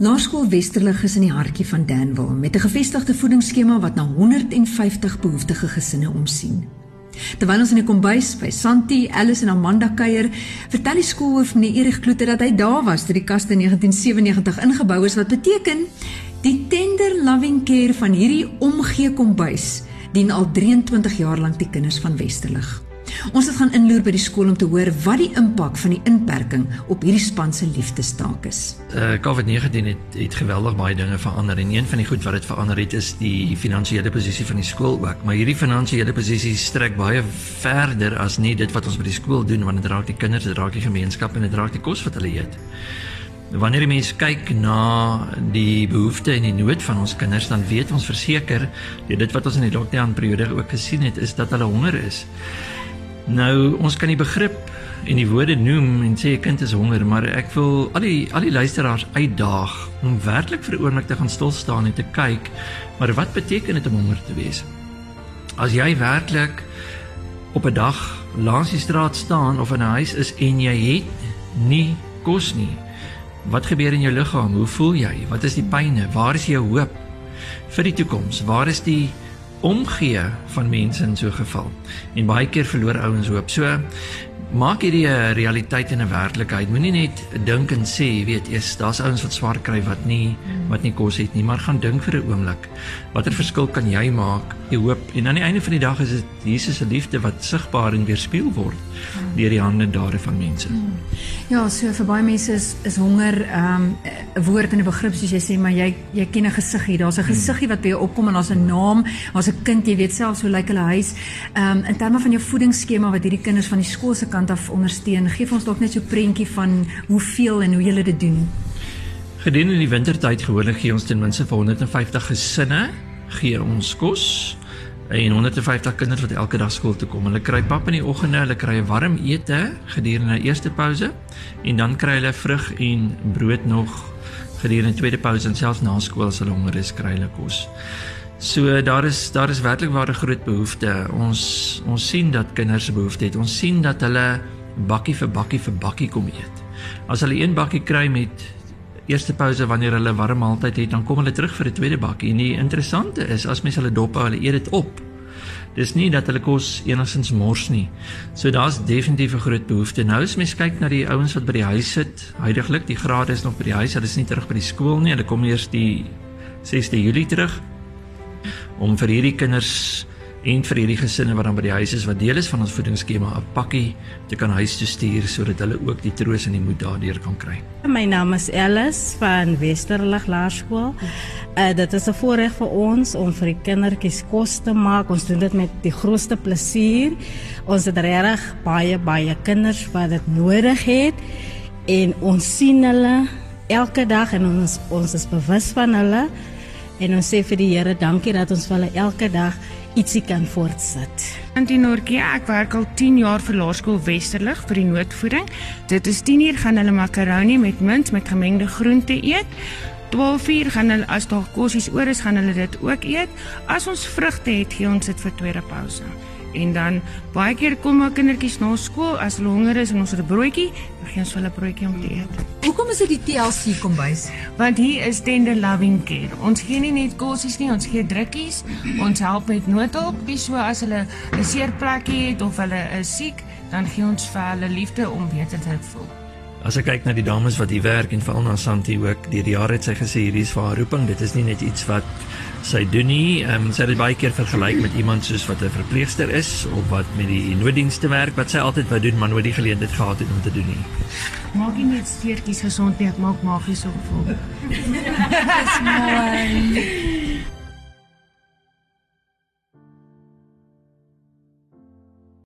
Laerskool Westerlig is in die hartjie van Danville met 'n gevestigde voedingsskema wat na 150 behoeftige gesinne omsien. Terwyl ons in die kombuis by Santi, Alice en Amanda kuier, vertel die skoolhoof meneer Erik Kloete dat hy daar was toe die kaste in 1997 ingebou is wat beteken die tender loving care van hierdie omgee kombuis dien al 23 jaar lank die kinders van Westerlig. Ons het gaan inloer by die skool om te hoor wat die impak van die inperking op hierdie span se liefdestaak is. Uh COVID-19 het het geweldig baie dinge verander en een van die goed wat dit verander het is die finansiële posisie van die skool ook. Maar hierdie finansiële posisie strek baie verder as net dit wat ons by die skool doen want dit raak die kinders, dit raak die gemeenskap en dit raak die kos wat hulle eet. Wanneer jy mens kyk na die behoeftes en die nood van ons kinders, dan weet ons verseker, dit wat ons in die lockdown periode ook gesien het, is dat hulle honger is. Nou ons kan die begrip en die woorde noem en sê 'n kind is honger, maar ek wil al die al die luisteraars uitdaag om werklik vir 'n oomblik te gaan stil staan en te kyk, maar wat beteken dit om honger te wees? As jy werklik op 'n dag langs die straat staan of in 'n huis is en jy het nie kos nie. Wat gebeur in jou liggaam? Hoe voel jy? Wat is die pynne? Waar is jou hoop vir die toekoms? Waar is die omgee van mense in so 'n geval. En baie keer verloor ouens hoop. So maak hierdie 'n realiteit en 'n werklikheid. Moenie net dink en sê, jy weet, eers daar's ouens wat swaar kry wat nie wat nie kos het nie, maar gaan dink vir 'n oomblik. Watter verskil kan jy maak? Jy hoop en aan die einde van die dag is dit Jesus se liefde wat sigbaar en weerspieël word deur die hande dare van mense. Ja, so vir baie mense is is honger ehm, 'n um, woord en 'n begrip soos jy sê, maar jy jy ken 'n gesiggie. Daar's 'n gesiggie wat by jou opkom en daar's 'n naam, daar's 'n kind, jy weet selfs hoe lyk hulle huis. Ehm um, in terme van jou voedingsskema wat hierdie kinders van die skool se kant af ondersteun, gee vir ons dalk net so 'n prentjie van hoeveel en hoe julle dit doen. Gedurende die wintertyd gewoonlik gee ons ten minste vir 150 gesinne gee ons kos en 150 kinders wat elke dag skool toe kom. Hulle kry pap in die oggende, hulle kry 'n warm ete gedurende die eerste pouse en dan kry hulle vrug en brood nog gedurende die tweede pouse en selfs na skool as hulle honger is, kry hulle kos. So daar is daar is werklik waar 'n groot behoefte. Ons ons sien dat kinders behoefte het. Ons sien dat hulle bakkie vir bakkie vir bakkie kom eet. As hulle een bakkie kry met eerste pouse wanneer hulle warm maaltyd het, dan kom hulle terug vir 'n tweede bakkie. En die interessante is as mens hulle dop hou, hulle eet dit op. Dis nie dat hulle kos enigstens mors nie. So daar's definitief 'n groot behoefte. Nou as mens kyk na die ouens wat by die huis sit, heidaglik die grade is nog by die huis, hulle is nie terug by die skool nie. Hulle kom eers die 6de Julie terug om vir hierdie kinders en vir hierdie gesinne wat dan by die huis is wat deel is van ons voedingsskema 'n pakkie te kan huis toe stuur sodat hulle ook die troos en die moed daardeur kan kry. My naam is Alice van Westerlig Laerskool. Uh, dit is 'n voorreg vir ons om vir die kindertjies kos te maak. Ons doen dit met die grootste plesier. Ons het regtig baie baie kinders wat dit nodig het en ons sien hulle elke dag en ons ons is bewus van hulle en ons sê vir die Here dankie dat ons vir hulle elke dag ietsie kan voortsit. Antinorkie, ek werk al 10 jaar vir Laerskool Westerlig vir die noodvoeding. Dit is 10 uur gaan hulle makaroni met mint met gemengde groente eet. 12 uur gaan hulle as daar kosies oor is, gaan hulle dit ook eet. As ons vrugte het, gee ons dit vir tweede pouse. En dan baie keer kom maar kindertjies na skool as hulle honger is en ons het 'n broodjie, dan gee ons hulle 'n broodjie om te eet. Hoekom is dit die TLC kombuis? Want hier is tender loving care. Ons gee nie net kosies nie, ons gee drukkies. Ons help met noodhulp, dis so as hulle 'n seer plekkie het of hulle is siek, dan gee ons vir hulle liefde om beter te voel. As ek kyk na die dames wat hier werk en veral na Santi ook, deur die jare het sy gesê hierdie is vir haar roeping. Dit is nie net iets wat sy doen nie. Ehm um, sy het dit baie keer vergelyk met iemand soos wat 'n verpleegster is of wat met die nooddienste werk wat sy altyd wou doen, maar nooit die geleentheid gehad het om te doen nie. Maak nie net steertjies gesond nie, ek maak magies op vol. Dis mooi.